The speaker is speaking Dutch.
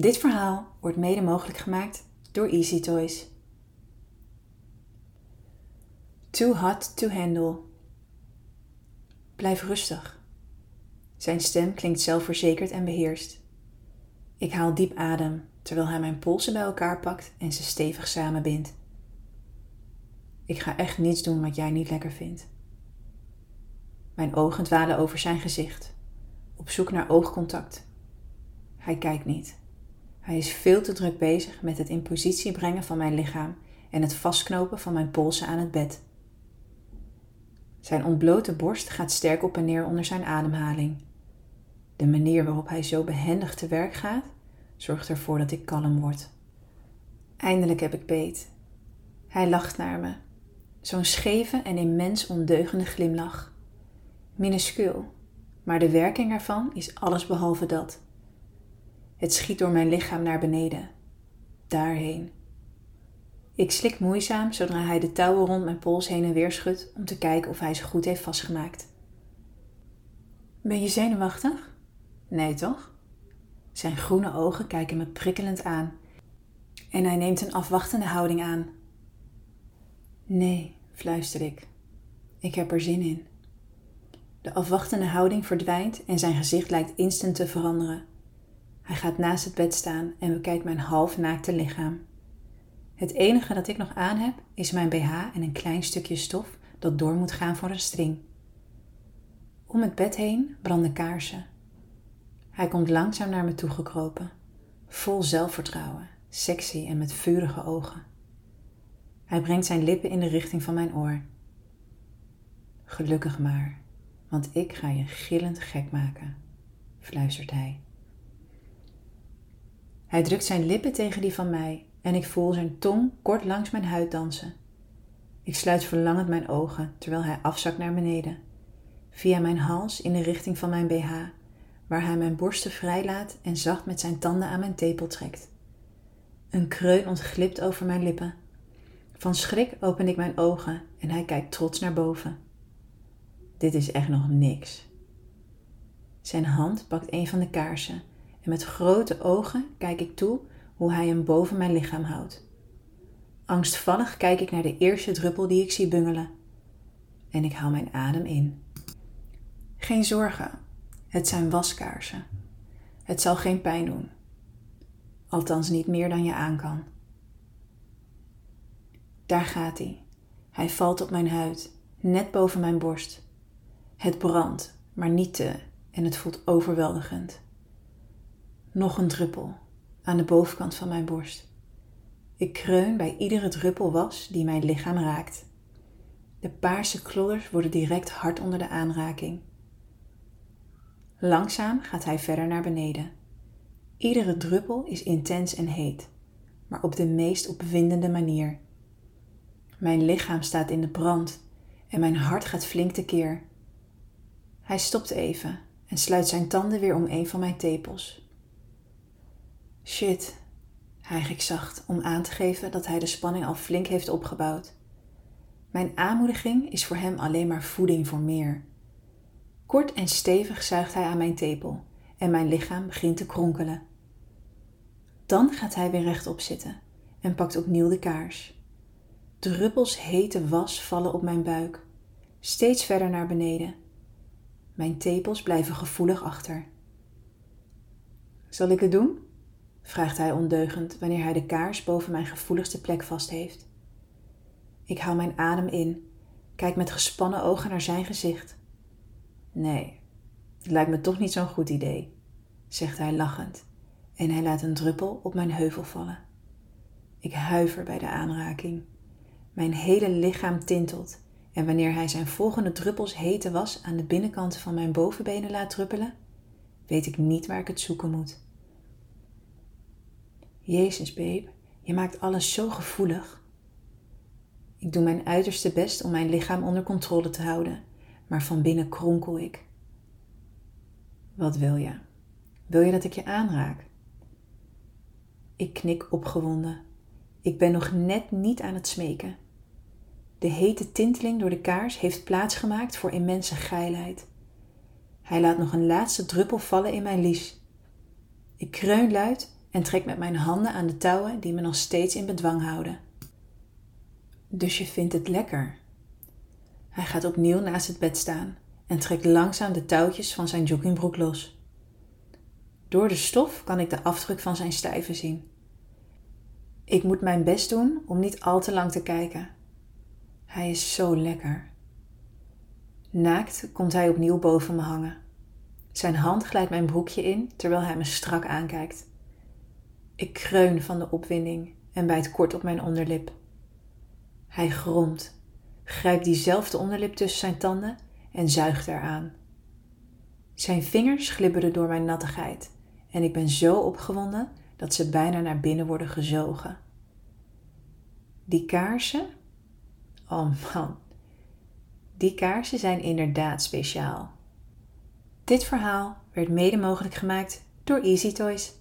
Dit verhaal wordt mede mogelijk gemaakt door Easy Toys. Too hot to handle. Blijf rustig. Zijn stem klinkt zelfverzekerd en beheerst. Ik haal diep adem terwijl hij mijn polsen bij elkaar pakt en ze stevig samenbindt. Ik ga echt niets doen wat jij niet lekker vindt. Mijn ogen dwalen over zijn gezicht, op zoek naar oogcontact. Hij kijkt niet. Hij is veel te druk bezig met het in positie brengen van mijn lichaam en het vastknopen van mijn polsen aan het bed. Zijn ontblote borst gaat sterk op en neer onder zijn ademhaling. De manier waarop hij zo behendig te werk gaat, zorgt ervoor dat ik kalm word. Eindelijk heb ik beet. Hij lacht naar me. Zo'n scheve en immens ondeugende glimlach. Minuscuul, maar de werking ervan is alles behalve dat. Het schiet door mijn lichaam naar beneden. Daarheen. Ik slik moeizaam zodra hij de touwen rond mijn pols heen en weer schudt om te kijken of hij ze goed heeft vastgemaakt. Ben je zenuwachtig? Nee, toch? Zijn groene ogen kijken me prikkelend aan en hij neemt een afwachtende houding aan. Nee, fluister ik. Ik heb er zin in. De afwachtende houding verdwijnt en zijn gezicht lijkt instant te veranderen. Hij gaat naast het bed staan en bekijkt mijn half naakte lichaam. Het enige dat ik nog aan heb is mijn BH en een klein stukje stof dat door moet gaan voor een string. Om het bed heen branden kaarsen. Hij komt langzaam naar me toe gekropen, vol zelfvertrouwen, sexy en met vurige ogen. Hij brengt zijn lippen in de richting van mijn oor. Gelukkig maar, want ik ga je gillend gek maken, fluistert hij. Hij drukt zijn lippen tegen die van mij en ik voel zijn tong kort langs mijn huid dansen. Ik sluit verlangend mijn ogen terwijl hij afzakt naar beneden, via mijn hals in de richting van mijn BH, waar hij mijn borsten vrijlaat en zacht met zijn tanden aan mijn tepel trekt. Een kreun ontglipt over mijn lippen. Van schrik open ik mijn ogen en hij kijkt trots naar boven. Dit is echt nog niks. Zijn hand pakt een van de kaarsen en met grote ogen kijk ik toe hoe hij hem boven mijn lichaam houdt. Angstvallig kijk ik naar de eerste druppel die ik zie bungelen. En ik haal mijn adem in. Geen zorgen, het zijn waskaarsen. Het zal geen pijn doen. Althans niet meer dan je aan kan. Daar gaat hij. Hij valt op mijn huid, net boven mijn borst. Het brandt, maar niet te, en het voelt overweldigend. Nog een druppel aan de bovenkant van mijn borst. Ik kreun bij iedere druppel was die mijn lichaam raakt. De paarse klodders worden direct hard onder de aanraking. Langzaam gaat hij verder naar beneden. Iedere druppel is intens en heet, maar op de meest opwindende manier. Mijn lichaam staat in de brand en mijn hart gaat flink tekeer. Hij stopt even en sluit zijn tanden weer om een van mijn tepels. Shit, hijg ik zacht om aan te geven dat hij de spanning al flink heeft opgebouwd. Mijn aanmoediging is voor hem alleen maar voeding voor meer. Kort en stevig zuigt hij aan mijn tepel en mijn lichaam begint te kronkelen. Dan gaat hij weer rechtop zitten en pakt opnieuw de kaars. Druppels hete was vallen op mijn buik, steeds verder naar beneden. Mijn tepels blijven gevoelig achter. Zal ik het doen? Vraagt hij ondeugend wanneer hij de kaars boven mijn gevoeligste plek vast heeft. Ik hou mijn adem in, kijk met gespannen ogen naar zijn gezicht. Nee, het lijkt me toch niet zo'n goed idee, zegt hij lachend en hij laat een druppel op mijn heuvel vallen. Ik huiver bij de aanraking. Mijn hele lichaam tintelt en wanneer hij zijn volgende druppels hete was aan de binnenkant van mijn bovenbenen laat druppelen, weet ik niet waar ik het zoeken moet. Jezus, babe, je maakt alles zo gevoelig. Ik doe mijn uiterste best om mijn lichaam onder controle te houden, maar van binnen kronkel ik. Wat wil je? Wil je dat ik je aanraak? Ik knik opgewonden. Ik ben nog net niet aan het smeken. De hete tinteling door de kaars heeft plaatsgemaakt voor immense geilheid. Hij laat nog een laatste druppel vallen in mijn lies. Ik kreun luid en trek met mijn handen aan de touwen die me nog steeds in bedwang houden. Dus je vindt het lekker? Hij gaat opnieuw naast het bed staan en trekt langzaam de touwtjes van zijn joggingbroek los. Door de stof kan ik de afdruk van zijn stijven zien. Ik moet mijn best doen om niet al te lang te kijken. Hij is zo lekker. Naakt komt hij opnieuw boven me hangen. Zijn hand glijdt mijn broekje in terwijl hij me strak aankijkt. Ik kreun van de opwinding en bijt kort op mijn onderlip. Hij gromt, grijpt diezelfde onderlip tussen zijn tanden en zuigt eraan. Zijn vingers glibberen door mijn nattigheid en ik ben zo opgewonden dat ze bijna naar binnen worden gezogen. Die kaarsen? Oh man, die kaarsen zijn inderdaad speciaal. Dit verhaal werd mede mogelijk gemaakt door Easy Toys.